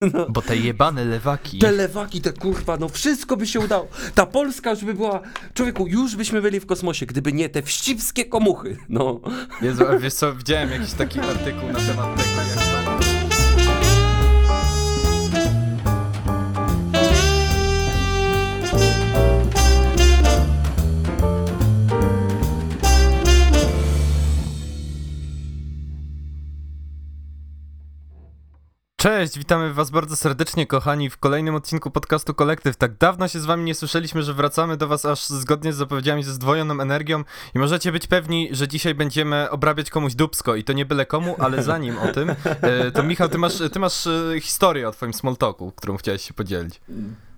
No. Bo te jebane lewaki. Te lewaki, te kurwa, no wszystko by się udało. Ta Polska już by była, człowieku, już byśmy byli w kosmosie, gdyby nie te wścibskie komuchy, no. Jezu, wiesz co, widziałem jakiś taki artykuł na temat tego, jak to... Cześć, witamy was bardzo serdecznie, kochani, w kolejnym odcinku podcastu Kolektyw. Tak dawno się z wami nie słyszeliśmy, że wracamy do was aż zgodnie z zapowiedziami ze zdwojoną energią i możecie być pewni, że dzisiaj będziemy obrabiać komuś dubsko i to nie byle komu, ale zanim o tym, e, to Michał, ty masz, ty masz e, historię o twoim small talku, którą chciałeś się podzielić.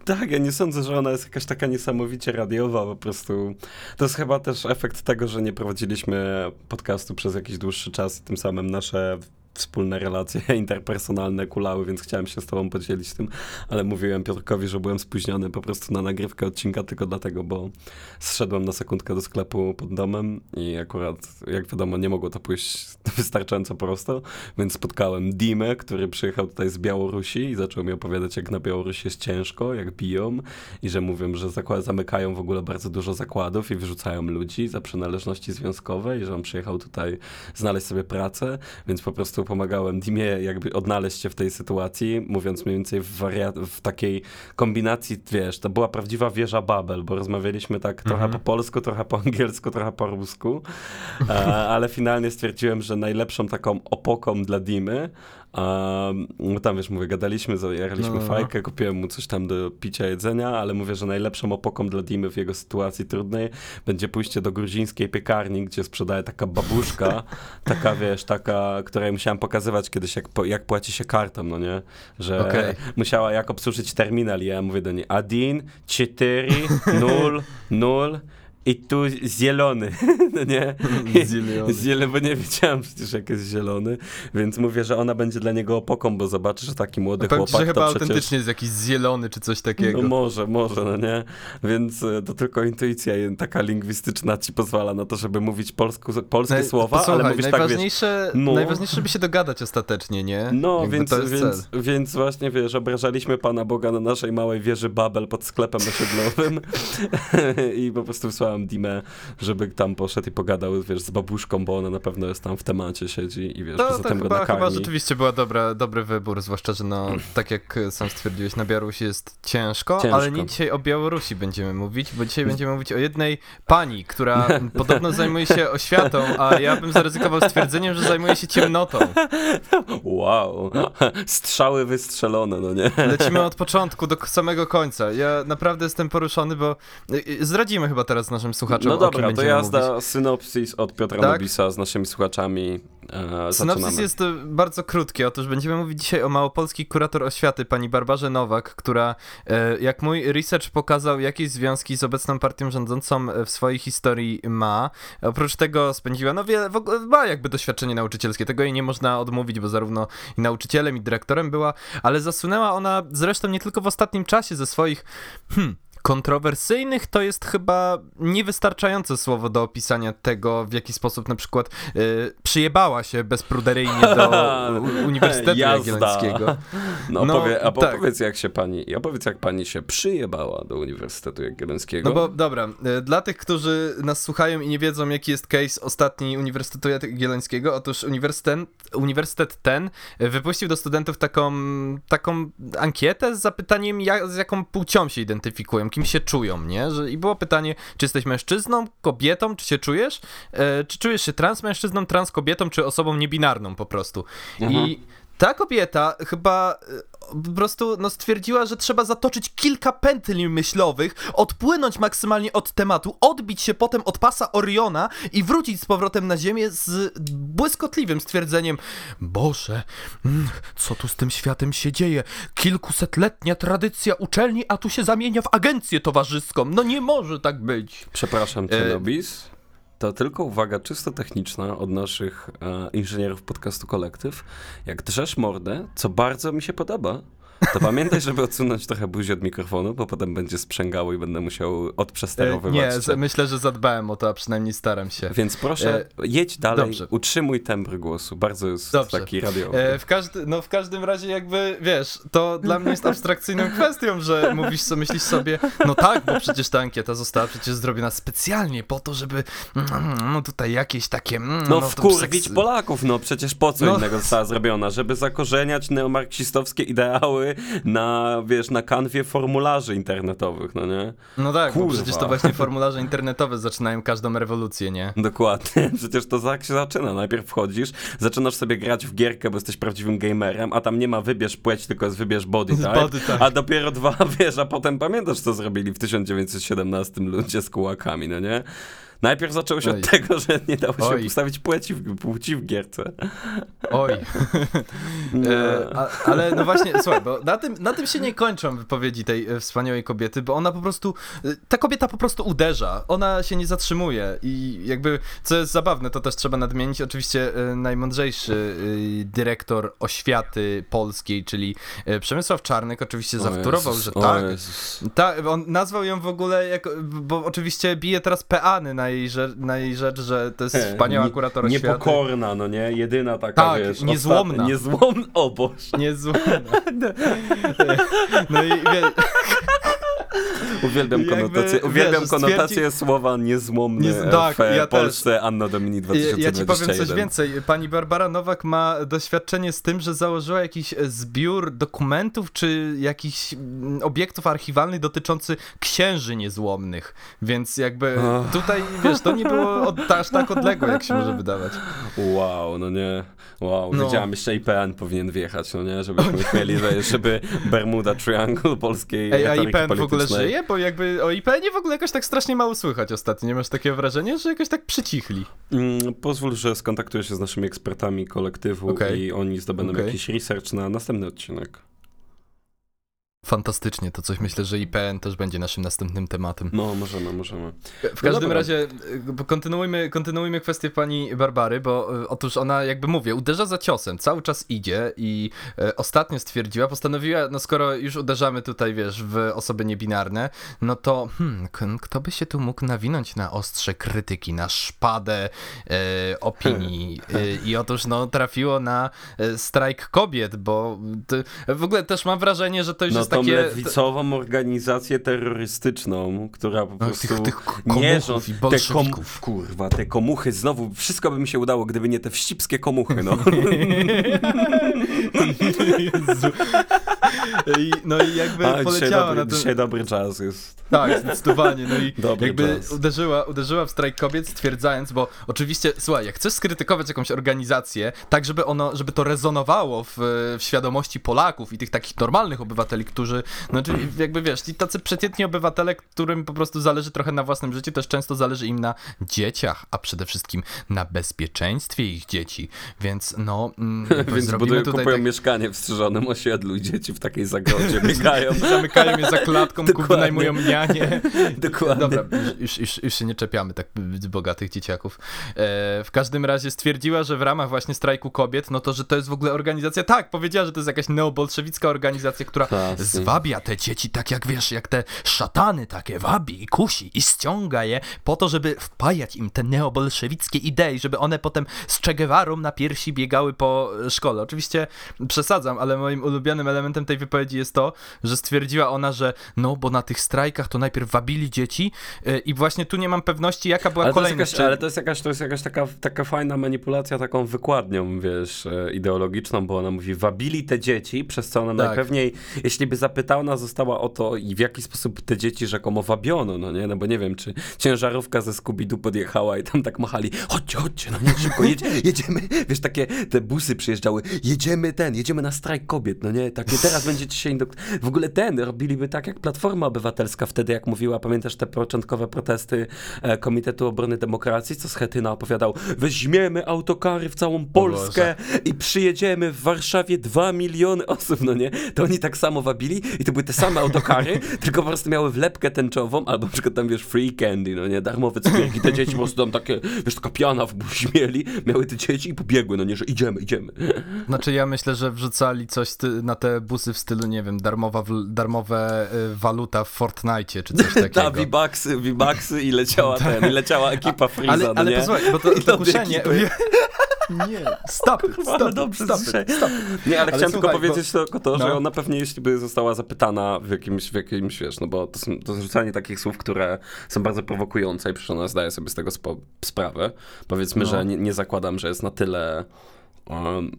Tak, ja nie sądzę, że ona jest jakaś taka niesamowicie radiowa, po prostu to jest chyba też efekt tego, że nie prowadziliśmy podcastu przez jakiś dłuższy czas i tym samym nasze wspólne relacje interpersonalne kulały, więc chciałem się z tobą podzielić tym, ale mówiłem Piotrkowi, że byłem spóźniony po prostu na nagrywkę odcinka tylko dlatego, bo zszedłem na sekundkę do sklepu pod domem i akurat, jak wiadomo, nie mogło to pójść wystarczająco prosto, więc spotkałem Dimę, który przyjechał tutaj z Białorusi i zaczął mi opowiadać, jak na Białorusi jest ciężko, jak biją i że mówią, że zamykają w ogóle bardzo dużo zakładów i wyrzucają ludzi za przynależności związkowe i że on przyjechał tutaj znaleźć sobie pracę, więc po prostu pomagałem Dimie jakby odnaleźć się w tej sytuacji, mówiąc mniej więcej w, w takiej kombinacji, wiesz, to była prawdziwa wieża Babel, bo rozmawialiśmy tak trochę po polsku, trochę po angielsku, trochę po rusku, e, ale finalnie stwierdziłem, że najlepszą taką opoką dla Dimy Um, no tam wiesz, mówię, gadaliśmy, zajaraliśmy No. fajkę, kupiłem mu coś tam do picia, jedzenia, ale mówię, że najlepszą opoką dla Dimy w jego sytuacji trudnej będzie pójście do gruzińskiej piekarni, gdzie sprzedaje taka babuszka, taka wiesz, taka, której musiałem pokazywać kiedyś, jak, jak płaci się kartą, no nie? Że Okej. musiała jak obsłużyć terminal i ja mówię do niej, Adin, 4, 0, 0 i tu zielony, no nie? Zielony. Bo nie wiedziałem przecież jak jest zielony, więc mówię, że ona będzie dla niego opoką, bo zobaczy, że taki młody Powiem ci, chłopak że chyba to przecież... autentycznie jest jakiś zielony czy coś takiego. No może, może, no nie? Więc e, to tylko intuicja taka lingwistyczna ci pozwala na to, żeby mówić polsku, polskie Naj- słowa, posłuchaj, ale mówisz tak, wiesz... najważniejsze, no. najważniejsze, żeby się dogadać ostatecznie, nie? No, Jakby więc, więc, cel. więc właśnie, wiesz, obrażaliśmy Pana Boga na naszej małej wieży Babel pod sklepem osiedlowym i po prostu wysłałem Dimę, żeby tam poszedł i pogadał, wiesz, z babuszką, bo ona na pewno jest tam w temacie, siedzi i wiesz, To, poza tym go chyba, chyba nakarmi. rzeczywiście była dobra, dobry wybór, zwłaszcza, że no, tak jak sam stwierdziłeś, na Białorusi jest ciężko, Ciężko. ale nie dzisiaj o Białorusi będziemy mówić, bo dzisiaj będziemy mówić o jednej pani, która podobno zajmuje się oświatą, a ja bym zaryzykował stwierdzeniem, że zajmuje się ciemnotą. Wow, strzały wystrzelone, no nie? Lecimy od początku do samego końca. Ja naprawdę jestem poruszony, bo y, y, zdradzimy chyba teraz naszym słuchaczom, No dobra, to jazda mówić. synopsis od Piotra Tak? Nobisa z naszymi słuchaczami. E, Synopsis zaczynamy. jest e, bardzo krótki. Otóż będziemy mówić dzisiaj o małopolskiej kurator oświaty, pani Barbarze Nowak, która, e, jak mój research pokazał, jakieś związki z obecną partią rządzącą e, w swojej historii ma. Oprócz tego spędziła, no wiele, w ogóle ma jakby doświadczenie nauczycielskie. Tego jej nie można odmówić, bo zarówno i nauczycielem, i dyrektorem była, ale zasunęła ona zresztą nie tylko w ostatnim czasie ze swoich, hmm, kontrowersyjnych to jest chyba niewystarczające słowo do opisania tego, w jaki sposób na przykład y, przyjebała się bezpruderyjnie do Uniwersytetu. Jagiellońskiego. No, No, opowie, a tak. opowiedz jak się pani, opowiedz jak pani się przyjebała do Uniwersytetu Jagiellońskiego. No bo dobra, y, dla tych, którzy nas słuchają i nie wiedzą, jaki jest case ostatni Uniwersytetu Jagiellońskiego, otóż uniwersytet, uniwersytet ten wypuścił do studentów taką, taką ankietę z zapytaniem, jak, z jaką płcią się identyfikują, kim się czują, nie? Że, I było pytanie, czy jesteś mężczyzną, kobietą, czy się czujesz? E, czy czujesz się transmężczyzną, transkobietą, czy osobą niebinarną po prostu? Mhm. I ta kobieta chyba e, po prostu no, stwierdziła, że trzeba zatoczyć kilka pętli myślowych, odpłynąć maksymalnie od tematu, odbić się potem od pasa Oriona i wrócić z powrotem na ziemię z błyskotliwym stwierdzeniem Boże, mm, co tu z tym światem się dzieje? Kilkusetletnia tradycja uczelni, a tu się zamienia w agencję towarzyską. No nie może tak być. Przepraszam E, Nobis. To tylko uwaga czysto techniczna od naszych e, inżynierów podcastu Kolektyw. Jak drzesz mordę, co bardzo mi się podoba, to pamiętaj, żeby odsunąć trochę buzi od mikrofonu, bo potem będzie sprzęgało i będę musiał E, odprzesterowywać. Nie, myślę, że zadbałem o to, a przynajmniej staram się. Więc proszę, jedź dalej, dobrze. utrzymuj tembr głosu. Bardzo jest Dobrze. taki radiowy. E, w, każdy, no w każdym razie jakby, wiesz, to dla mnie jest abstrakcyjną kwestią, że mówisz co myślisz sobie, no tak, bo przecież ta ankieta została przecież zrobiona specjalnie po to, żeby mm, no tutaj jakieś takie... mm, No, to wkurwić seks- Polaków, no przecież po co No. innego została zrobiona? Żeby zakorzeniać neomarksistowskie ideały na, wiesz, na kanwie formularzy internetowych, no nie? No tak, Kurwa. przecież to właśnie formularze internetowe zaczynają każdą rewolucję, nie? Dokładnie, przecież to tak się zaczyna. Najpierw wchodzisz, zaczynasz sobie grać w gierkę, bo jesteś prawdziwym gamerem, a tam nie ma wybierz płeć, tylko jest wybierz body type, Body type. a dopiero dwa, wiesz, a potem pamiętasz, co zrobili w 1917 ludzie z kułakami, no nie? Najpierw zaczęło się Oj. od tego, że nie dało się Oj. ustawić płci w, płci w gierce. Oj. No. E, a, ale no właśnie, słuchaj, bo na tym, na tym się nie kończą wypowiedzi tej e, wspaniałej kobiety, bo ona po prostu, e, ta kobieta po prostu uderza, ona się nie zatrzymuje i jakby, co jest zabawne, to też trzeba nadmienić, oczywiście e, najmądrzejszy dyrektor oświaty polskiej, czyli Przemysław Czarnek oczywiście O zawtórował, Jezus, że tak, tak, on nazwał ją w ogóle jako, bo oczywiście bije teraz peany na jej, rzecz, na jej rzecz, że to jest wspaniała Nie- kurator oświaty. Niepokorna, no nie? Jedyna taka, Tak, wiesz, niezłomna. Ostatnia, niezłomna, o Boże. Niezłe. No i wie, Uwielbiam Jakby, konotację, wiesz, uwielbiam stwierdzi- konotację słowa niezłomny Nie- tak, w ja też. Polsce Anno Domini ja, 2021. ja ci powiem coś więcej. Pani Barbara Nowak ma doświadczenie z tym, że założyła jakiś e, zbiór dokumentów czy jakichś mm, obiektów archiwalnych dotyczący księży niezłomnych. Więc jakby Och. tutaj, wiesz, to nie było od, aż tak odległe, jak się może wydawać. Wow, no nie. Wow, No. wiedziałem, jeszcze IPN powinien wjechać, no nie? Żebyśmy mieli, że- żeby Bermuda Triangle polskiej Ej, a IPN w ogóle politycznej. żyje? Bo jakby o IPN-ie w ogóle jakoś tak strasznie mało słychać ostatnio. Nie masz takiego wrażenia, że jakoś tak przycichli? Mm, Pozwól, że skontaktuję się z naszymi ekspertami kolektywu Okej. i oni zdobędą Okej. jakiś research na następny odcinek. Fantastycznie, to coś myślę, że IPN też będzie naszym następnym tematem. No, możemy, możemy. W każdym dobra. razie y, kontynuujmy, kontynuujmy kwestię pani Barbary, bo y, otóż ona jakby mówię, uderza za ciosem, cały czas idzie i y, ostatnio stwierdziła, postanowiła, no skoro już uderzamy tutaj, wiesz, w osoby niebinarne, no to hmm, kto by się tu mógł nawinąć na ostrze krytyki, na szpadę y, opinii y, i otóż no trafiło na y, strajk kobiet, bo w ogóle też mam wrażenie, że to już No jest tą takie... lewicową organizację terrorystyczną, która po No, prostu tych, tych nie komuchów i rząd- te. Kurwa, te komuchy znowu, wszystko by mi się udało, gdyby nie te wścibskie komuchy, no. I, no i jakby A, dzisiaj, poleciała dobry, na ten... dzisiaj dobry czas jest. Tak, zdecydowanie. No i Dobry jakby czas. uderzyła, uderzyła w strajk kobiet, stwierdzając, bo oczywiście, słuchaj, jak chcesz skrytykować jakąś organizację, tak żeby ono, żeby to rezonowało w, w świadomości Polaków i tych takich normalnych obywateli, którzy, no czyli jakby wiesz, ci tacy przeciętni obywatele, którym po prostu zależy trochę na własnym życiu, też często zależy im na dzieciach, a przede wszystkim na bezpieczeństwie ich dzieci. Więc no, mm, Więc budują, tutaj kupują tak... mieszkanie w strzyżonym osiedlu i dzieci w takiej zagrodzie biegają. Zamykają je za klatką, wynajmują nianie. Dokładnie. Dobra, już, już, już, się nie czepiamy tak bogatych dzieciaków. E, w każdym razie stwierdziła, że w ramach właśnie strajku kobiet, no to, że to jest w ogóle organizacja, tak, powiedziała, że to jest jakaś neobolszewicka organizacja, która. Zwabia te dzieci, tak jak wiesz, jak te szatany takie wabi i kusi i ściąga je po to, żeby wpajać im te neobolszewickie idei, żeby one potem z Che Guevarą na piersi biegały po szkole. Oczywiście przesadzam, ale moim ulubionym elementem tej wypowiedzi jest to, że stwierdziła ona, że no, bo na tych strajkach to najpierw wabili dzieci y, i właśnie tu nie mam pewności, jaka była Ale to, kolejność. jakaś, ale to jest jakaś, to jest jakaś taka, taka fajna manipulacja taką wykładnią, wiesz, e, ideologiczną, bo ona mówi, wabili te dzieci, przez co ona Tak. najpewniej, jeśli by zapytana została o to w jaki sposób te dzieci rzekomo wabiono, no nie, no bo nie wiem, czy ciężarówka ze Scooby-Doo podjechała i tam tak machali, chodźcie, chodźcie, no nie, szybko, jedź, jedziemy, wiesz, takie te busy przyjeżdżały, jedziemy ten, jedziemy na strajk kobiet, no nie, takie teraz będziecie się indok... W ogóle ten, robiliby tak jak Platforma Obywatelska wtedy, jak mówiła, pamiętasz te początkowe protesty e, Komitetu Obrony Demokracji, co Schetyna opowiadał, weźmiemy autokary w całą Polskę i przyjedziemy w Warszawie dwa miliony osób, no nie, to oni tak samo wabili i to były te same autokary, tylko po prostu miały wlepkę tęczową, albo na przykład tam, wiesz, free candy, no nie, darmowe cukierki, te dzieci po prostu tam takie, wiesz, taka piana w buzi mieli, miały te dzieci i pobiegły, no nie, że idziemy, idziemy. Znaczy ja myślę, że wrzucali coś na te busy w stylu, nie wiem, darmowa, darmowe y, waluta w Fortnite czy coś takiego. Ta, V-Bucksy, V-Bucksy i leciała ten, i leciała ekipa Freeza, ale, no ale nie? posłuchaj, bo to, to kuszenie... Nie, stop it, stop it, dobrze, stop it, stop. Nie, ale, ale chciałem słuchaj, tylko powiedzieć bo... tylko to, że no. ona pewnie jeśli by została zapytana w jakimś, w jakimś wiesz, no bo to, są, to rzucanie takich słów, które są bardzo prowokujące i przecież ona zdaje sobie z tego sprawę. Powiedzmy, no. że nie, nie, zakładam, że jest na tyle um,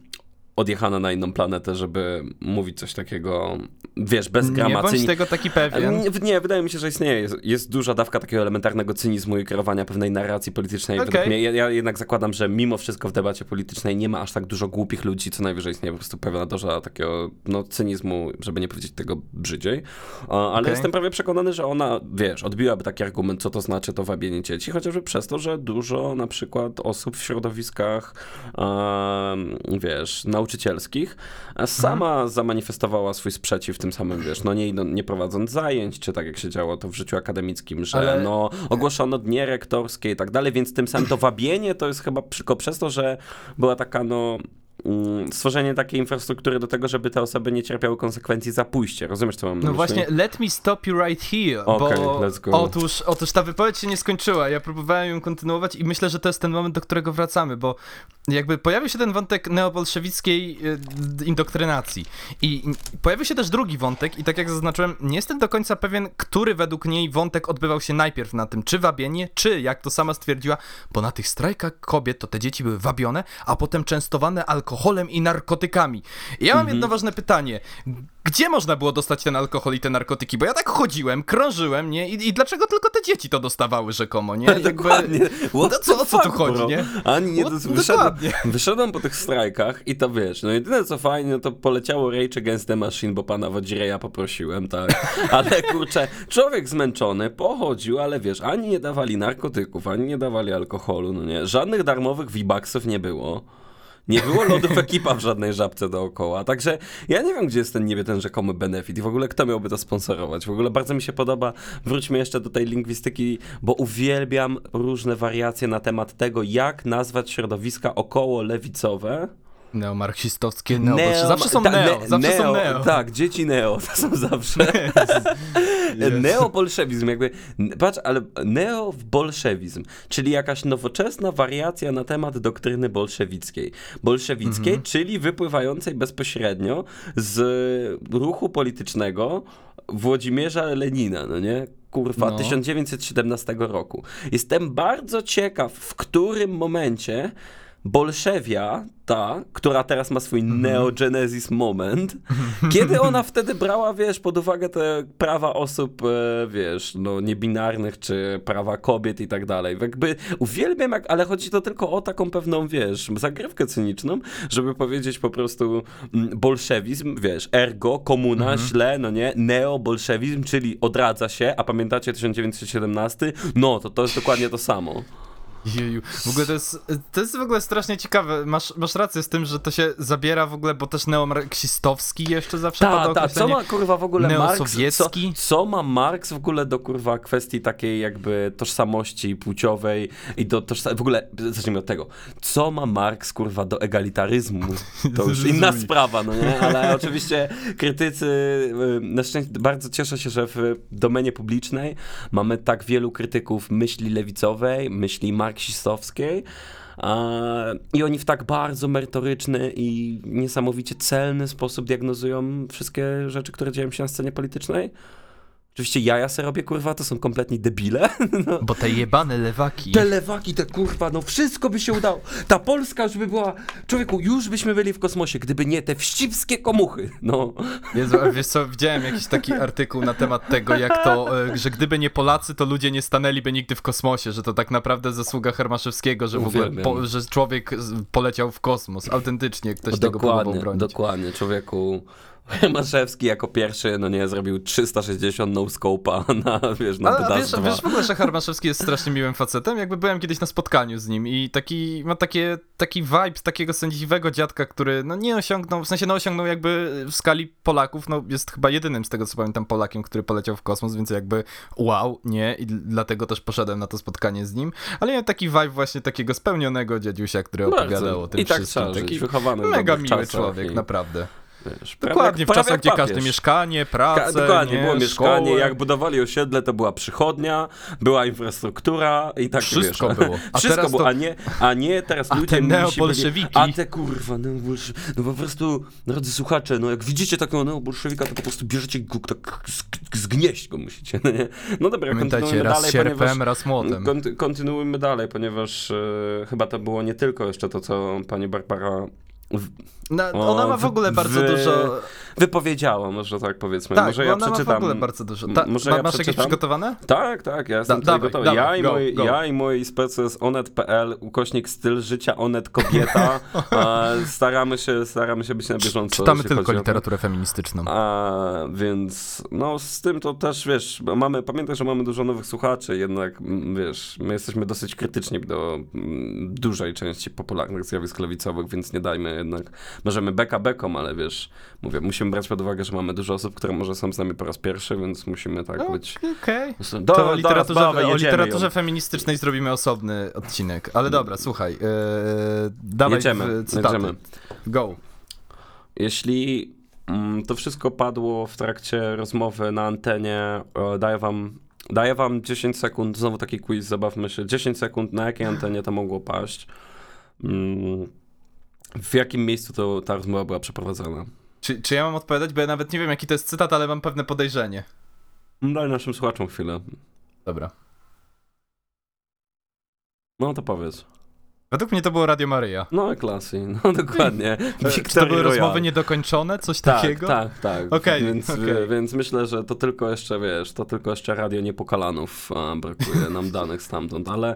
odjechana na inną planetę, żeby mówić coś takiego, wiesz, bez gramacji. Nie bądź tego taki pewien. Nie, nie, wydaje mi się, że istnieje. Jest, jest, duża dawka takiego elementarnego cynizmu i kreowania pewnej narracji politycznej. Okay. Mnie, ja, ja, jednak zakładam, że mimo wszystko w debacie politycznej nie ma aż tak dużo głupich ludzi, co najwyżej istnieje po prostu pewna doza takiego no, cynizmu, żeby nie powiedzieć tego brzydziej. Ale okay. jestem prawie przekonany, że ona, wiesz, odbiłaby taki argument, co to znaczy to wabienie dzieci, chociażby przez to, że dużo na przykład osób w środowiskach, um, wiesz, na nauczycielskich, sama mhm. zamanifestowała swój sprzeciw tym samym, wiesz, no nie, nie prowadząc zajęć, czy tak jak się działo to w życiu akademickim, że Ale... no ogłoszono dnie rektorskie i tak dalej, więc tym samym to wabienie to jest chyba tylko przez to, że była taka no stworzenie takiej infrastruktury do tego, żeby te osoby nie cierpiały konsekwencji za pójście. Rozumiesz, co mam na No właśnie, let me stop you right here, okay, bo let's go. Otóż, otóż ta wypowiedź się nie skończyła, ja próbowałem ją kontynuować i myślę, że to jest ten moment, do którego wracamy, bo jakby pojawił się ten wątek neobolszewickiej e, indoktrynacji i pojawił się też drugi wątek i tak jak zaznaczyłem, nie jestem do końca pewien, który według niej wątek odbywał się najpierw na tym, czy wabienie, czy jak to sama stwierdziła, bo na tych strajkach kobiet to te dzieci były wabione, a potem częstowane alkoholem alkoholem i narkotykami. I ja mam mhm. jedno ważne pytanie. Gdzie można było dostać ten alkohol i te narkotyki? Bo ja tak chodziłem, krążyłem, nie? I, i dlaczego tylko te dzieci to dostawały rzekomo, nie? Jakby... Dokładnie. No, co, o co tu chodzi, bro? nie? Ani nie, to wyszedłem, wyszedłem po tych strajkach i to wiesz, no jedyne co fajnie, no to poleciało Rage Against the Machine, bo pana Wodzireja poprosiłem, tak. Ale kurczę, człowiek zmęczony pochodził, ale wiesz, ani nie dawali narkotyków, ani nie dawali alkoholu, no nie? Żadnych darmowych V-Bucksów nie było. Nie było lodów ekipa w żadnej żabce dookoła. Także ja nie wiem, gdzie jest ten niebie ten rzekomy benefit i w ogóle kto miałby to sponsorować. W ogóle bardzo mi się podoba, wróćmy jeszcze do tej lingwistyki, bo uwielbiam różne wariacje na temat tego, jak nazwać środowiska około lewicowe Neomarksistowskie, neo, neo zawsze są ta, neo, ne, zawsze neo, są neo. Tak, dzieci neo, to są zawsze. Neobolszewizm, jakby, patrz, ale neobolszewizm, czyli jakaś nowoczesna wariacja na temat doktryny bolszewickiej. Bolszewickiej, mhm. czyli wypływającej bezpośrednio z ruchu politycznego Włodzimierza Lenina, no nie? Kurwa, no. 1917 roku. Jestem bardzo ciekaw, w którym momencie Bolszewia, ta, która teraz ma swój mm neogenesis moment, kiedy ona wtedy brała, wiesz, pod uwagę te prawa osób, e, wiesz, no niebinarnych, czy prawa kobiet i tak dalej. Jakby uwielbiam, jak, ale chodzi to tylko o taką pewną, wiesz, zagrywkę cyniczną, żeby powiedzieć po prostu mm, bolszewizm, wiesz, ergo, komuna, mm źle, no nie, neobolszewizm, czyli odradza się, a pamiętacie 1917? No, to to jest dokładnie to samo. Jeju. W ogóle to jest, to jest w ogóle strasznie ciekawe. Masz, masz rację z tym, że to się zabiera w ogóle, bo też neomarksistowski jeszcze zawsze Ta, ta, co ma kurwa w ogóle Marks? Co, co ma Marks w ogóle do kurwa kwestii takiej jakby tożsamości płciowej i do tożsamości, w ogóle, zacznijmy od tego, co ma Marks kurwa do egalitaryzmu? To już inna sprawa, no nie? Ale oczywiście krytycy, y, na szczęście bardzo cieszę się, że w domenie publicznej mamy tak wielu krytyków myśli lewicowej, myśli Marks marksistowskiej. I oni w tak bardzo merytoryczny i niesamowicie celny sposób diagnozują wszystkie rzeczy, które dzieją się na scenie politycznej. Oczywiście jaja se robię, kurwa, to są kompletni debile. No. Bo te jebane lewaki. Te lewaki, te kurwa, no wszystko by się udało. Ta Polska już by była, człowieku, już byśmy byli w kosmosie, gdyby nie te wścibskie komuchy, no. Jezu, wiesz co, widziałem jakiś taki artykuł na temat tego, jak to, e, że gdyby nie Polacy, to ludzie nie stanęliby nigdy w kosmosie, że to tak naprawdę zasługa Hermaszewskiego, że w ogóle, po, że człowiek poleciał w kosmos, autentycznie ktoś dokładnie, tego próbował bronić. Dokładnie, człowieku Hermaszewski jako pierwszy, no nie, zrobił 360 no scope'a na, wiesz, na A, wiesz, Dedas 2. wiesz w ogóle, że Harmaszewski jest strasznie miłym facetem? Jakby byłem kiedyś na spotkaniu z nim i taki, ma takie, taki vibe takiego sędziwego dziadka, który no nie osiągnął, w sensie no osiągnął jakby w skali Polaków, no jest chyba jedynym z tego co pamiętam Polakiem, który poleciał w kosmos, więc jakby wow, nie? I dlatego też poszedłem na to spotkanie z nim, ale miałem taki vibe właśnie takiego spełnionego dziadziusia, który opowiadał o tym I tak wszystkim. trzeba taki wychowany mega miły czasach człowiek, i, naprawdę. Wiesz, Dokładnie, w czasach, gdzie papież. każde mieszkanie, Ka- pracę, dokładnie, nie, było mieszkanie, szkołę. jak budowali osiedle, to była przychodnia, była infrastruktura i tak Wszystko wiesz, było. A Wszystko było, to- a nie, a nie teraz A ludzie te musi neobolszewiki. Byli, a te kurwa, neobolsze, no po prostu, drodzy słuchacze, no jak widzicie takiego neobolszewika, to po prostu bierzecie go, tak zg- zgnieść go musicie, no nie? No dobra, Pamiętajcie, raz dalej, sierpem, ponieważ... raz młotem. Konty- kontynuujmy dalej, ponieważ e, chyba to było nie tylko jeszcze to, co pani Barbara O, ona ma w ogóle bardzo wy- dużo. wypowiedziała, może tak powiedzmy. Tak, może ja ona przeczytam. ma w ogóle bardzo dużo. Ta, może ma, ja masz jakieś przygotowane? Tak, tak, ja jestem Da- dawaj, gotowy. dawaj, ja, i go, mój, go. ja i mój specy z onet.pl, ukośnik styl życia onet kobieta. staramy, się, staramy się być na bieżąco. Czytamy tylko o literaturę feministyczną. A, więc no z tym to też, wiesz, mamy, pamiętaj, że mamy dużo nowych słuchaczy, jednak, wiesz, my jesteśmy dosyć krytyczni do dużej części popularnych zjawisk lewicowych, więc nie dajmy jednak, możemy beka bekom, ale wiesz, mówię, musimy brać pod uwagę, że mamy dużo osób, które może są z nami po raz pierwszy, więc musimy tak być... Okej. Do, To o literaturze, dawaj, o literaturze feministycznej zrobimy osobny odcinek. Ale dobra, słuchaj. Yy, dawaj Jedziemy, cytaty. jedziemy. Go. Jeśli mm, to wszystko padło w trakcie rozmowy na antenie, e, daję wam, daję wam 10 sekund, znowu taki quiz, zabawmy się, 10 sekund, na jakiej antenie to mogło paść, mm, w jakim miejscu to ta rozmowa była przeprowadzona. Czy, czy ja mam odpowiadać? Bo ja nawet nie wiem, jaki to jest cytat, ale mam pewne podejrzenie. Daj naszym słuchaczom chwilę. Dobra. No to powiedz. Według mnie to było Radio Maryja. No klasy, no dokładnie. E, Czy to Victory były rozmowy niedokończone? Coś Tak, takiego? tak, tak. Okej, więc, okej. więc myślę, że to tylko jeszcze, wiesz, to tylko jeszcze radio niepokalanów a, brakuje nam danych stamtąd, ale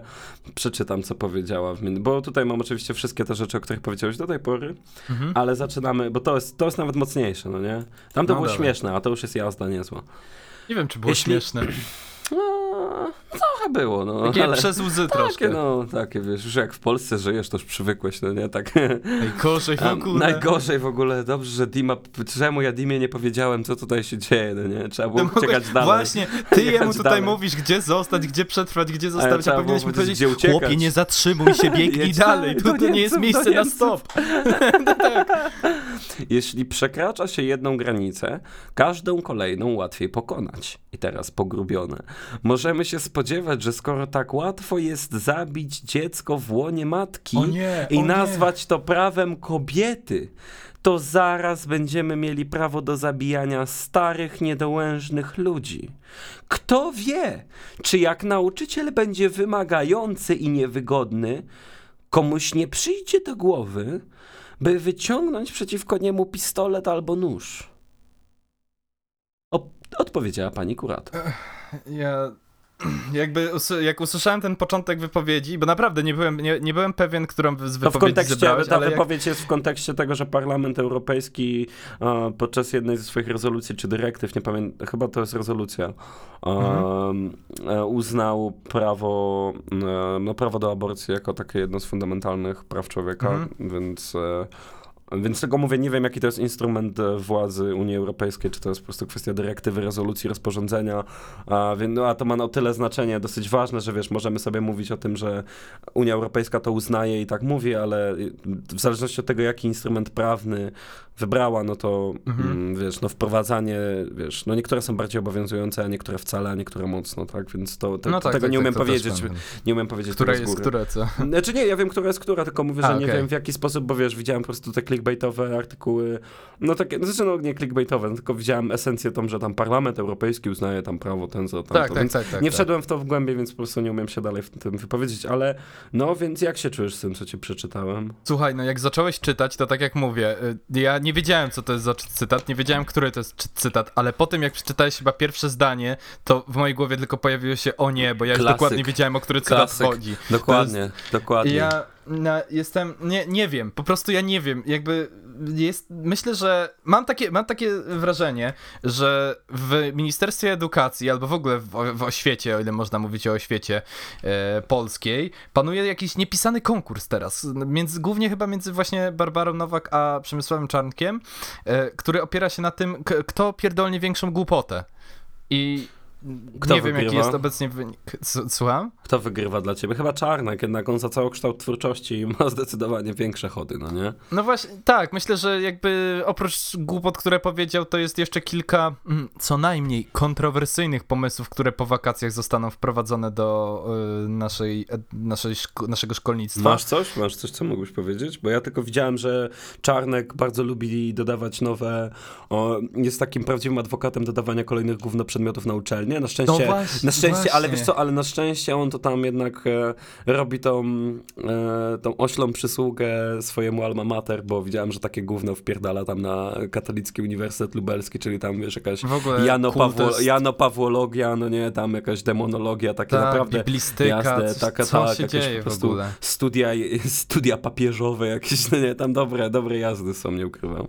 przeczytam, co powiedziała, w min- bo tutaj mam oczywiście wszystkie te rzeczy, o których powiedziałeś do tej pory, Mhm. ale zaczynamy, bo to jest, to jest nawet mocniejsze, no nie? Tam to No było dawaj. śmieszne, a to już jest jazda niezła. Nie wiem, czy było Jeśli- śmieszne. No, trochę było, no, Takie ale... przez łzy Takie, troszkę. no, takie, wiesz, już jak w Polsce żyjesz, to już przywykłeś, no nie, tak... Najgorzej w ogóle. Najgorzej w ogóle, dobrze, że Dima, czemu ja Dimie nie powiedziałem, co tutaj się dzieje, no nie? Trzeba było No mogę- uciekać dalej. Właśnie, ty jemu tutaj dalej. mówisz, gdzie zostać, gdzie przetrwać, gdzie zostawić, a powinieneś mu powiedzieć, gdzie uciekać. chłopie, nie zatrzymuj się, biegnij dalej, tu, to nie jest miejsce na stop. Jeśli przekracza się jedną granicę, każdą kolejną łatwiej pokonać. I teraz pogrubione. Możemy się spodziewać, że skoro tak łatwo jest zabić dziecko w łonie matki nie, i o nie. nazwać to prawem kobiety, to zaraz będziemy mieli prawo do zabijania starych, niedołężnych ludzi. Kto wie, czy jak nauczyciel będzie wymagający i niewygodny, komuś nie przyjdzie do głowy, by wyciągnąć przeciwko niemu pistolet albo nóż. O, odpowiedziała pani kurator. Ja jakby jak usłyszałem ten początek wypowiedzi, bo naprawdę nie byłem, nie, nie byłem pewien, którą z To w wypowiedzi kontekście, zebrałeś, ta ale jak... wypowiedź jest w kontekście tego, że Parlament Europejski e, podczas jednej ze swoich rezolucji czy dyrektyw, nie pamiętam, chyba to jest rezolucja, e, Mhm. e, uznał prawo, e, no, prawo do aborcji jako takie jedno z fundamentalnych praw człowieka, Mhm. więc... E, więc tego mówię, nie wiem jaki to jest instrument e, władzy Unii Europejskiej, czy to jest po prostu kwestia dyrektywy, rezolucji, rozporządzenia, a, no, a to ma o tyle znaczenie dosyć ważne, że wiesz, możemy sobie mówić o tym, że Unia Europejska to uznaje i tak mówi, ale w zależności od tego, jaki instrument prawny wybrała, no to Mhm. mm, wiesz, no wprowadzanie, wiesz, no niektóre są bardziej obowiązujące, a niektóre wcale, a niektóre mocno, tak, więc to, to, No tak, tego tak, nie tak, umiem też powiedzieć, nie umiem powiedzieć Która jest, góry. która co? Znaczy nie, ja wiem, która jest która, tylko mówię, że A, nie wiem w jaki sposób, bo wiesz, widziałem po prostu te clickbaitowe artykuły, no takie, no znaczy no nie clickbaitowe, no, tylko widziałem esencję tą, że tam Parlament Europejski uznaje tam prawo ten, za Tak, tak, tak, tak. nie tak. wszedłem w to w głębie, więc po prostu nie umiem się dalej w tym wypowiedzieć, ale no więc jak się czujesz z tym, co ci przeczytałem? Słuchaj, no jak zacząłeś czytać, to tak jak mówię, y, ja nie wiedziałem, co to jest za cy- cytat, nie wiedziałem, który to jest cy- cytat, ale po tym, jak przeczytałeś chyba pierwsze zdanie, to w mojej głowie tylko pojawiło się o nie, bo ja już dokładnie wiedziałem, o który cytat Klasyk. chodzi. Dokładnie, dokładnie. Ja na, jestem, nie, nie wiem, po prostu ja nie wiem, jakby jest, myślę, że mam takie, mam takie wrażenie, że w Ministerstwie Edukacji albo w ogóle w, w oświecie, o ile można mówić o oświecie e, polskiej, panuje jakiś niepisany konkurs teraz, między, głównie chyba między właśnie Barbarą Nowak a Przemysławem Czarnkiem, e, który opiera się na tym, kto pierdolnie większą głupotę. I Kto nie wiem, jaki wygrywa? jest obecnie wynik. Słucham? Kto wygrywa dla ciebie? Chyba Czarnek, jednak on za całokształt twórczości ma zdecydowanie większe chody, no nie? No właśnie, tak, myślę, że jakby oprócz głupot, które powiedział, to jest jeszcze kilka mm, co najmniej kontrowersyjnych pomysłów, które po wakacjach zostaną wprowadzone do y, naszej, ed- naszej szko- naszego szkolnictwa. Masz coś? Masz coś, co mógłbyś powiedzieć? Bo ja tylko widziałem, że Czarnek bardzo lubi dodawać nowe, o, jest takim prawdziwym adwokatem dodawania kolejnych gówno przedmiotów na uczelnię. Na szczęście, No właśnie, na szczęście, ale wiesz co, ale na szczęście on to tam jednak e, robi tą, e, tą oślą przysługę swojemu alma mater, bo widziałem, że takie gówno wpierdala tam na Katolicki Uniwersytet Lubelski, czyli tam wiesz, jakaś Jano, Pawło, Jano Pawłologia, no nie, tam jakaś demonologia, takie tak, naprawdę biblistyka, Jasne, taka, co tak, się jakieś dzieje po w prostu ogóle. studia, studia papieżowe jakieś, no nie, tam dobre, dobre jazdy są, nie ukrywam.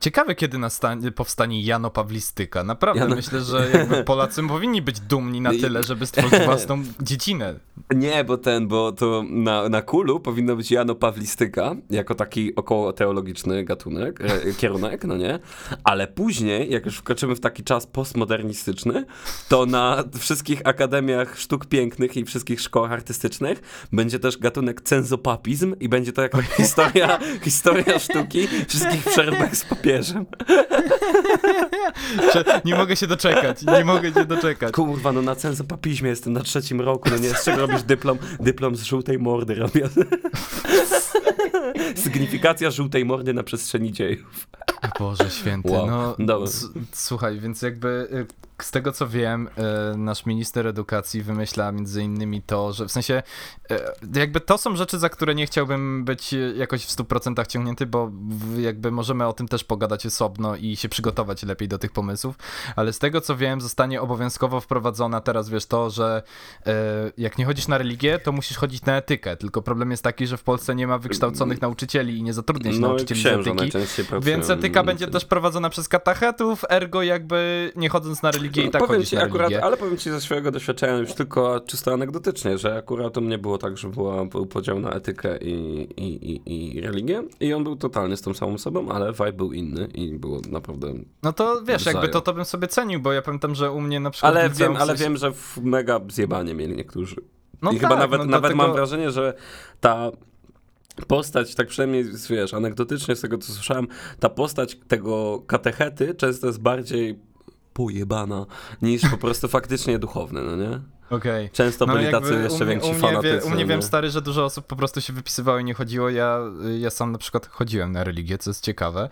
Ciekawe, kiedy nastanie, powstanie Jano Pawlistyka. Naprawdę Jano- myślę, że Polacy powinni być dumni na I- tyle, żeby stworzyć własną dziedzinę. Nie, bo ten, bo to na, na kulu powinno być Jano Pawlistyka, jako taki około teologiczny gatunek, e, kierunek, no nie? Ale później, jak już wkroczymy w taki czas postmodernistyczny, to na wszystkich akademiach sztuk pięknych i wszystkich szkołach artystycznych będzie też gatunek cenzopapizm i będzie to jako historia, historia sztuki wszystkich przeróbek z papieżem. Że Nie mogę się doczekać, nie mogę się doczekać. Kurwa, no na cenzopapizmie jestem na trzecim roku, no nie, z czego robisz dyplom? Dyplom z żółtej mordy robię. Sygnifikacja żółtej mordy na przestrzeni dziejów. Boże święty, Wow, no dobra. słuchaj, więc jakby y, z tego co wiem, y, nasz minister edukacji wymyśla między innymi to, że w sensie y, jakby to są rzeczy, za które nie chciałbym być jakoś w 100% ciągnięty, bo jakby możemy o tym też pogadać osobno i się przygotować lepiej do tych pomysłów, ale z tego co wiem, zostanie obowiązkowo wprowadzona teraz, wiesz, to, że jak nie chodzisz na religię, to musisz chodzić na etykę, tylko problem jest taki, że w Polsce nie ma wykształconych nauczycieli i nie zatrudnia się No nauczycieli z etyki. Więc etyka będzie też prowadzona przez katachetów, ergo jakby nie chodząc na religię i tak powiem ci akurat, religię. ale powiem ci ze swojego doświadczenia już tylko czysto anegdotycznie, że akurat u mnie było tak, że była, był podział na etykę i, i, i, i religię i on był totalnie z tą samą osobą, ale vibe był inny i było naprawdę... No to wiesz, jakby to, to bym sobie cenił, bo ja pamiętam, że u mnie na przykład... Ale wiem, ale wiem, że mega zjebanie mieli niektórzy. No I tak, chyba nawet, no nawet dlatego... mam wrażenie, że ta postać, tak przynajmniej wiesz, anegdotycznie z tego co słyszałem, ta postać tego katechety często jest bardziej pojebana niż po prostu faktycznie duchowny, no nie? Okej. Często byli jakby tacy jeszcze więksi fanatycy. u mnie nie? wiem, stary, że dużo osób po prostu się wypisywało i nie chodziło. Ja, ja sam na przykład chodziłem na religię, co jest ciekawe,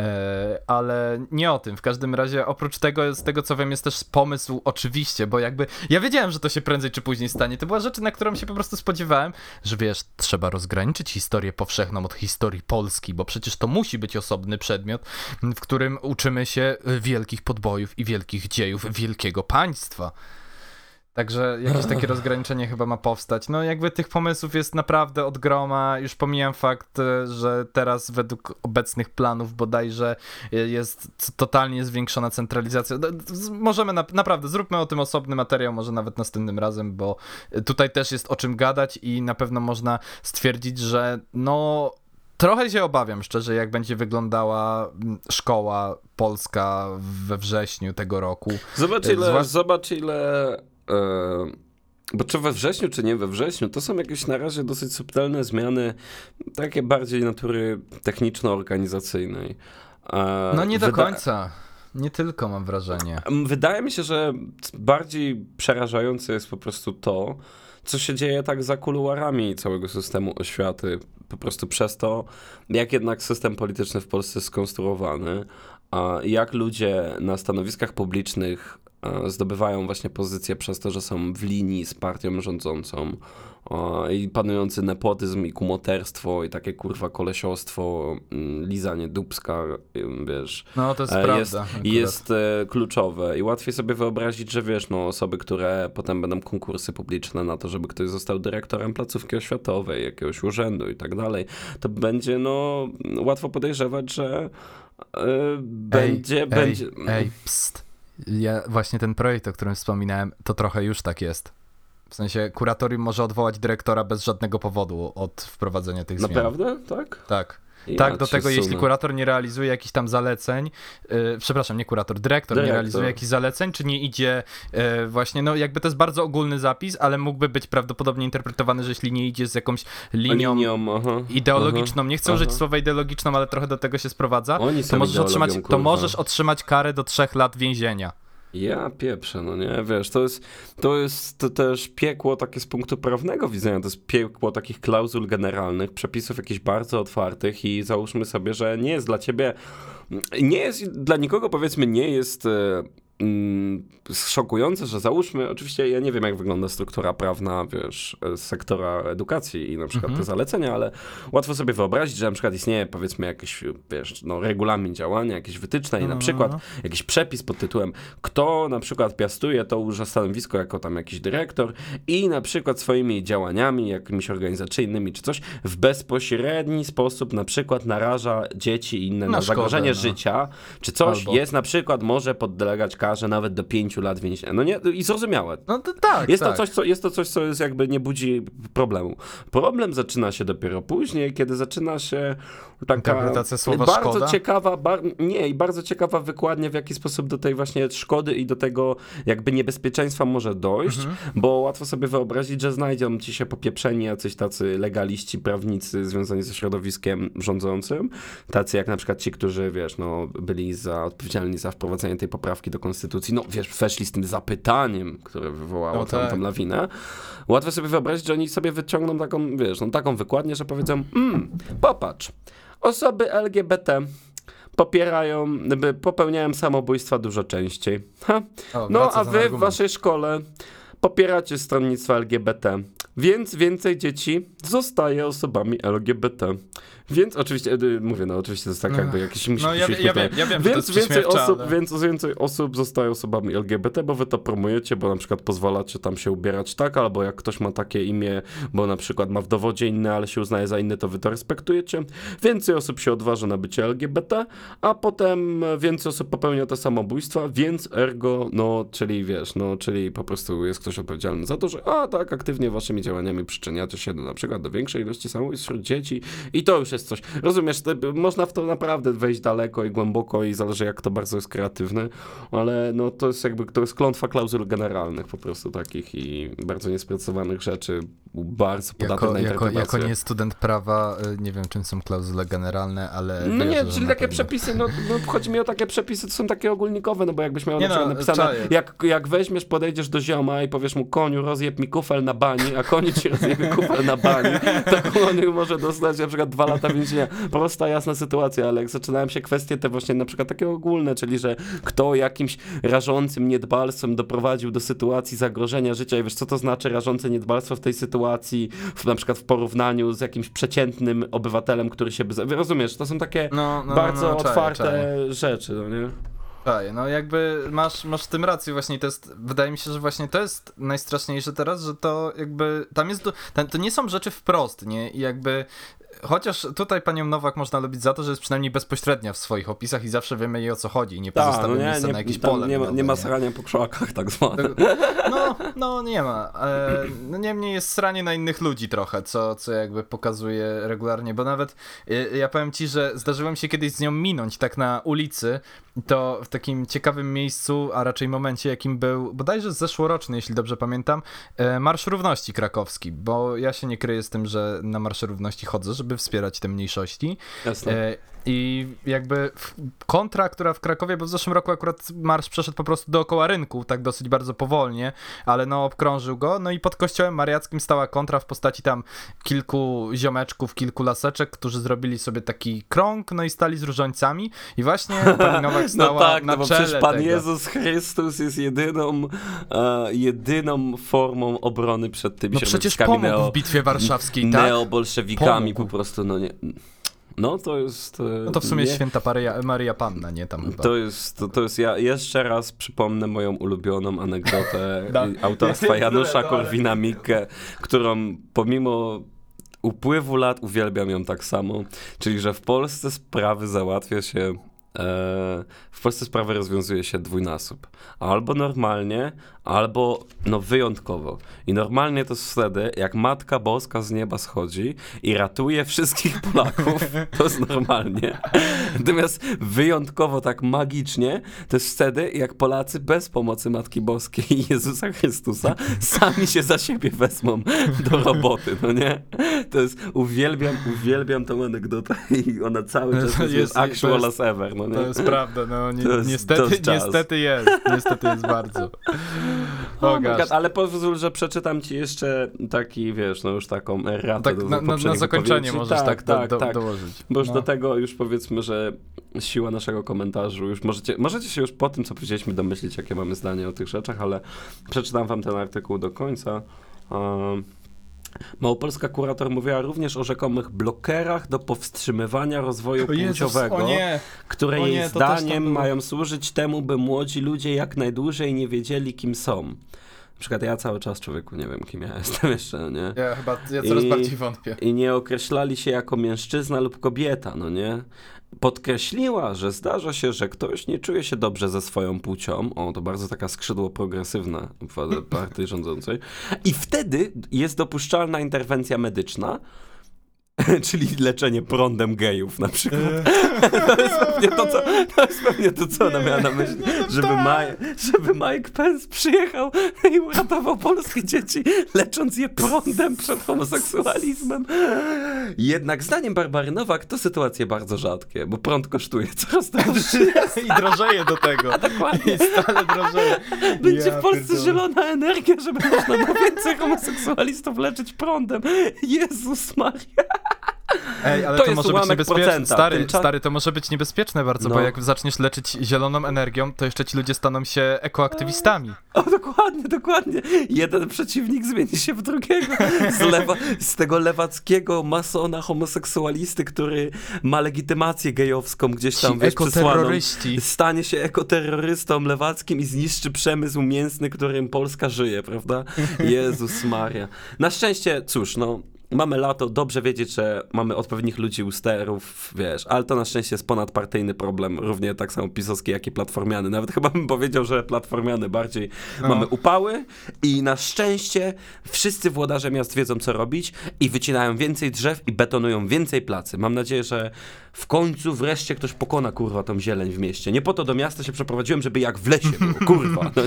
e, ale nie o tym. W każdym razie, oprócz tego, z tego co wiem, jest też pomysł, oczywiście, bo jakby ja wiedziałem, że to się prędzej czy później stanie. To była rzecz, na którą się po prostu spodziewałem, że wiesz, trzeba rozgraniczyć historię powszechną od historii Polski, bo przecież to musi być osobny przedmiot, w którym uczymy się wielkich podbojów i wielkich dziejów wielkiego państwa. Także jakieś takie rozgraniczenie chyba ma powstać. No jakby tych pomysłów jest naprawdę od groma. Już pomijam fakt, e, że teraz według obecnych planów bodajże e, jest totalnie zwiększona centralizacja. Z- Możemy na, naprawdę, zróbmy o tym osobny materiał, może nawet następnym razem, bo e, tutaj też jest o czym gadać i na pewno można stwierdzić, że no... Trochę się obawiam, szczerze, jak będzie wyglądała szkoła polska we wrześniu tego roku. Zobacz ile, zobacz ile... Bo czy we wrześniu, czy nie we wrześniu, to są jakieś na razie dosyć subtelne zmiany, takie bardziej natury techniczno-organizacyjnej. E, No nie do wyda- końca. Nie tylko mam wrażenie. Wydaje mi się, że bardziej przerażające jest po prostu to, co się dzieje tak za kuluarami całego systemu oświaty. Po prostu przez to, jak jednak system polityczny w Polsce jest skonstruowany, a jak ludzie na stanowiskach publicznych zdobywają właśnie pozycję przez to, że są w linii z partią rządzącą. O, I panujący nepotyzm i kumoterstwo i takie kurwa kolesiostwo, mm, lizanie dubska, wiesz, No to jest e, prawda. jest, jest e, kluczowe i łatwiej sobie wyobrazić, że wiesz, no osoby, które potem będą konkursy publiczne na to, żeby ktoś został dyrektorem placówki oświatowej, jakiegoś urzędu i tak dalej, to będzie no łatwo podejrzewać, że e, będzie, ej, będzie... Ej, pst. Ja, właśnie ten projekt, o którym wspominałem, to trochę już tak jest. W sensie kuratorium może odwołać dyrektora bez żadnego powodu od wprowadzenia tych zmian. Naprawdę? Tak? Tak. Tak, do tego jeśli sunę. kurator nie realizuje jakichś tam zaleceń, yy, przepraszam, nie kurator, dyrektor, nie Dyrektor. realizuje jakichś zaleceń, czy nie idzie yy, właśnie, no jakby to jest bardzo ogólny zapis, ale mógłby być prawdopodobnie interpretowany, że jeśli nie idzie z jakąś linią, Linią, aha, ideologiczną, nie chcę aha. użyć słowa ideologiczną, ale trochę do tego się sprowadza, Oni to możesz, otrzymać, to możesz otrzymać karę do trzech lat więzienia. Ja pieprzę, no nie, wiesz, to jest, to jest to też piekło takie z punktu prawnego widzenia, to jest piekło takich klauzul generalnych, przepisów jakichś bardzo otwartych i załóżmy sobie, że nie jest dla ciebie, nie jest, dla nikogo powiedzmy nie jest mm, szokujące, że załóżmy, oczywiście ja nie wiem jak wygląda struktura prawna, wiesz, sektora edukacji i na przykład Mhm. te zalecenia, ale łatwo sobie wyobrazić, że na przykład istnieje powiedzmy jakiś, wiesz, no regulamin działania, jakieś wytyczne i No, na no, przykład no. jakiś przepis pod tytułem kto na przykład piastuje to już stanowisko jako tam jakiś dyrektor i na przykład swoimi działaniami, jakimiś organizacyjnymi czy coś, w bezpośredni sposób na przykład naraża dzieci i inne Na na, szkodę, zagrożenie no. życia, czy coś Albo- jest na przykład, może podlegać karze nawet do pięciu lat więzienia. No nie, i zrozumiałe. No to tak, Jest, tak. to coś, co, jest to coś, co jest jakby nie budzi problemu. Problem zaczyna się dopiero później, kiedy zaczyna się taka Interpretacja słowa bardzo szkoda? ciekawa, bar, nie, i bardzo ciekawa wykładnia, w jaki sposób do tej właśnie szkody i do tego jakby niebezpieczeństwa może dojść, Mhm. bo łatwo sobie wyobrazić, że znajdą ci się popieprzeni jacyś tacy legaliści, prawnicy związani ze środowiskiem rządzącym, tacy jak na przykład ci, którzy, wiesz, no, byli za, odpowiedzialni za wprowadzenie tej poprawki do konstytucji, no, wiesz, weszli z tym zapytaniem, które wywołało No całą tak. tą lawinę. Łatwo sobie wyobrazić, że oni sobie wyciągną taką, wiesz, no, taką wykładnię, że powiedzą, mm, popatrz, osoby LGBT popierają, by popełniają samobójstwa dużo częściej. Ha. O, No, a wy w waszej szkole popieracie stronnictwo LGBT, więc więcej dzieci zostaje osobami LGBT. Więc oczywiście, y, mówię, no oczywiście to jest tak jakby jakiś musi No ja, ja, wiem, ja wiem, więc więcej osób, ale... więc więcej osób zostaje osobami LGBT, bo wy to promujecie, bo na przykład pozwalacie tam się ubierać tak, albo jak ktoś ma takie imię, bo na przykład ma w dowodzie inne, ale się uznaje za inne, to wy to respektujecie. Więcej osób się odważa na bycie LGBT, a potem więcej osób popełnia te samobójstwa, więc ergo, no, czyli wiesz, no, czyli po prostu jest ktoś odpowiedzialny za to, że a tak, aktywnie waszymi działaniami przyczyniacie się do, na przykład do większej ilości samobójstw wśród dzieci i to już jest coś. Rozumiesz, można w to naprawdę wejść daleko i głęboko i zależy jak to bardzo jest kreatywne, ale no to jest jakby, to jest klątwa klauzul generalnych po prostu takich i bardzo niesprecyzowanych rzeczy, bardzo podatne Jako, na jako, interpretację. jako nie student prawa, y, nie wiem czym są klauzule generalne, ale No nie, czyli takie pewno. przepisy, no, no chodzi mi o takie przepisy, to są takie ogólnikowe, no bo jakbyś miał Nie na przykład no, napisane, czaję. jak, jak weźmiesz, podejdziesz do zioma i powiesz mu, koniu, rozjeb mi kufel na bani, a koniu ci rozjebie kufel na bani, to koniu może dostać na przykład dwa lata więzienia. Prosta, jasna sytuacja, ale jak zaczynają się kwestie te właśnie na przykład takie ogólne, czyli że kto jakimś rażącym niedbalstwem doprowadził do sytuacji zagrożenia życia i wiesz, co to znaczy rażące niedbalstwo w tej sytuacji, w, na przykład w porównaniu z jakimś przeciętnym obywatelem, który się... By... Rozumiesz, to są takie No, no, bardzo no, no, otwarte czaję. rzeczy, no nie? Czaję. No jakby masz, masz w tym rację właśnie to jest, wydaje mi się, że właśnie to jest najstraszniejsze teraz, że to jakby, tam jest, tam, to nie są rzeczy wprost, nie, i jakby, chociaż tutaj panią Nowak można lubić za to, że jest przynajmniej bezpośrednia w swoich opisach i zawsze wiemy jej o co chodzi nie Tak, pozostawia no nie, miejsca nie, na jakiś tam pole. nie, ma, nie ma srania po krzakach tak zwane. No, no nie ma. E, no niemniej jest sranie na innych ludzi trochę, co, co jakby pokazuje regularnie, bo nawet e, ja powiem ci, że zdarzyło mi się kiedyś z nią minąć tak na ulicy, to w takim ciekawym miejscu, a raczej momencie, jakim był bodajże zeszłoroczny, jeśli dobrze pamiętam, e, Marsz Równości krakowski, bo ja się nie kryję z tym, że na Marsz Równości chodzę, żeby wspierać te mniejszości. Jasne. I jakby kontra, która w Krakowie, bo w zeszłym roku akurat marsz przeszedł po prostu dookoła rynku, tak dosyć bardzo powolnie, ale no obkrążył go. No i pod kościołem mariackim stała kontra w postaci tam kilku ziomeczków, kilku laseczek, którzy zrobili sobie taki krąg, no i stali z różańcami. I właśnie pani Nowak stała No tak, na no bo czele przecież Pan tego. Jezus Chrystus jest jedyną, e, jedyną formą obrony przed tymi No przecież pomógł neo, w bitwie warszawskiej, tak? neobolszewikami Pomógł. po prostu, no nie... No to jest... e, No to w sumie nie, święta Maria, Maria Panna, nie tam chyba. To jest, to, to jest, ja jeszcze raz przypomnę moją ulubioną anegdotę autorstwa Janusza. Korwina-Mikke, którą pomimo upływu lat uwielbiam ją tak samo, czyli że w Polsce sprawy załatwia się, w Polsce sprawy rozwiązuje się dwójnasób. Albo normalnie, albo no wyjątkowo. I normalnie to jest wtedy, jak Matka Boska z nieba schodzi i ratuje wszystkich Polaków, to jest normalnie. Natomiast wyjątkowo tak magicznie, to jest wtedy, jak Polacy bez pomocy Matki Boskiej i Jezusa Chrystusa sami się za siebie wezmą do roboty, no nie? To jest, uwielbiam, uwielbiam tą anegdotę i ona cały czas jest, Jest- actual jest- as ever, no nie? To jest prawda, no ni jest- niestety, niestety jest, niestety jest bardzo. Oh. God, ale pozwól, że przeczytam ci jeszcze taki, wiesz, no już taką ratę Tak, do na, na, na zakończenie możesz tak, tak, do, tak. do, dołożyć. Bo już No. do tego już powiedzmy, że siła naszego komentarzu, już możecie, możecie się już po tym, co powiedzieliśmy, domyślić, jakie mamy zdanie o tych rzeczach, ale przeczytam wam ten artykuł do końca. Um, Małopolska kurator mówiła również o rzekomych blokerach do powstrzymywania rozwoju O Jezus, płciowego, o nie! które o jej nie, zdaniem mają służyć temu, by młodzi ludzie jak najdłużej nie wiedzieli, kim są. Na przykład ja cały czas, człowieku, nie wiem, kim ja jestem jeszcze, nie? Ja chyba, ja coraz I- bardziej wątpię. i nie określali się jako mężczyzna lub kobieta, no nie? Podkreśliła, że zdarza się, że ktoś nie czuje się dobrze ze swoją płcią. O, to bardzo taka skrzydło progresywna w partii rządzącej. I wtedy jest dopuszczalna interwencja medyczna, czyli leczenie prądem gejów na przykład. To jest pewnie to, co, to, jest pewnie to, co ona miała na myśli. Żeby, Mike, żeby Mike Pence przyjechał i uratował polskie dzieci, lecząc je prądem przed homoseksualizmem. Jednak zdaniem Barbary Nowak to sytuacje bardzo rzadkie, bo prąd kosztuje coraz droższy. I drożeje do tego. Dokładnie. I stale drożeje. Będzie Ja w Polsce pierdolę. zielona energia, żeby można było więcej homoseksualistów leczyć prądem. Jezus Maria. Ej, ale To to, może być niebezpieczne. Stary, Tymcza- stary, to może być niebezpieczne bardzo, bo No. jak zaczniesz leczyć zieloną energią, to jeszcze ci ludzie staną się ekoaktywistami. O, dokładnie, dokładnie. Jeden przeciwnik zmieni się w drugiego. Z, lewa, z tego lewackiego masona homoseksualisty, który ma legitymację gejowską gdzieś tam, wiesz, ekoterroryści. Stanie się ekoterrorystą lewackim i zniszczy przemysł mięsny, którym Polska żyje, prawda? Jezus Maria. Na szczęście, cóż, no, mamy lato, dobrze wiedzieć, że mamy odpowiednich ludzi u sterów, wiesz, ale to na szczęście jest ponadpartyjny problem, równie tak samo pisowski, jak i platformiany. Nawet chyba bym powiedział, że platformiany bardziej. No. Mamy upały i na szczęście wszyscy włodarze miast wiedzą, co robić i wycinają więcej drzew i betonują więcej placy. Mam nadzieję, że w końcu wreszcie ktoś pokona, kurwa, tą zieleń w mieście. Nie po to do miasta się przeprowadziłem, żeby jak w lesie było, kurwa. No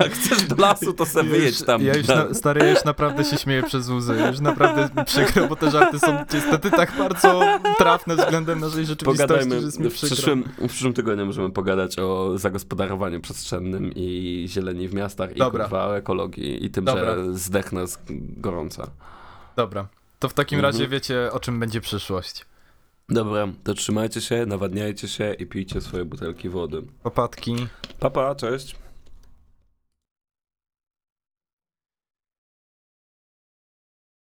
jak chcesz do lasu, to sobie wyjedź tam. Ja już, na, stary, ja już naprawdę się śmieję przez łzy. Już naprawdę przykro, bo te żarty są niestety tak bardzo trafne względem naszej rzeczywistości, Pogadajmy, że jest mi w przyszłym, w przyszłym tygodniu możemy pogadać o zagospodarowaniu przestrzennym i zieleni w miastach i Dobra. kurwa o ekologii i tym, Dobra. że zdechnę z gorąca. Dobra, to w takim Mhm. razie wiecie, o czym będzie przyszłość. Dobra, to trzymajcie się, nawadniajcie się i pijcie swoje butelki wody. Popatki. Papa, cześć.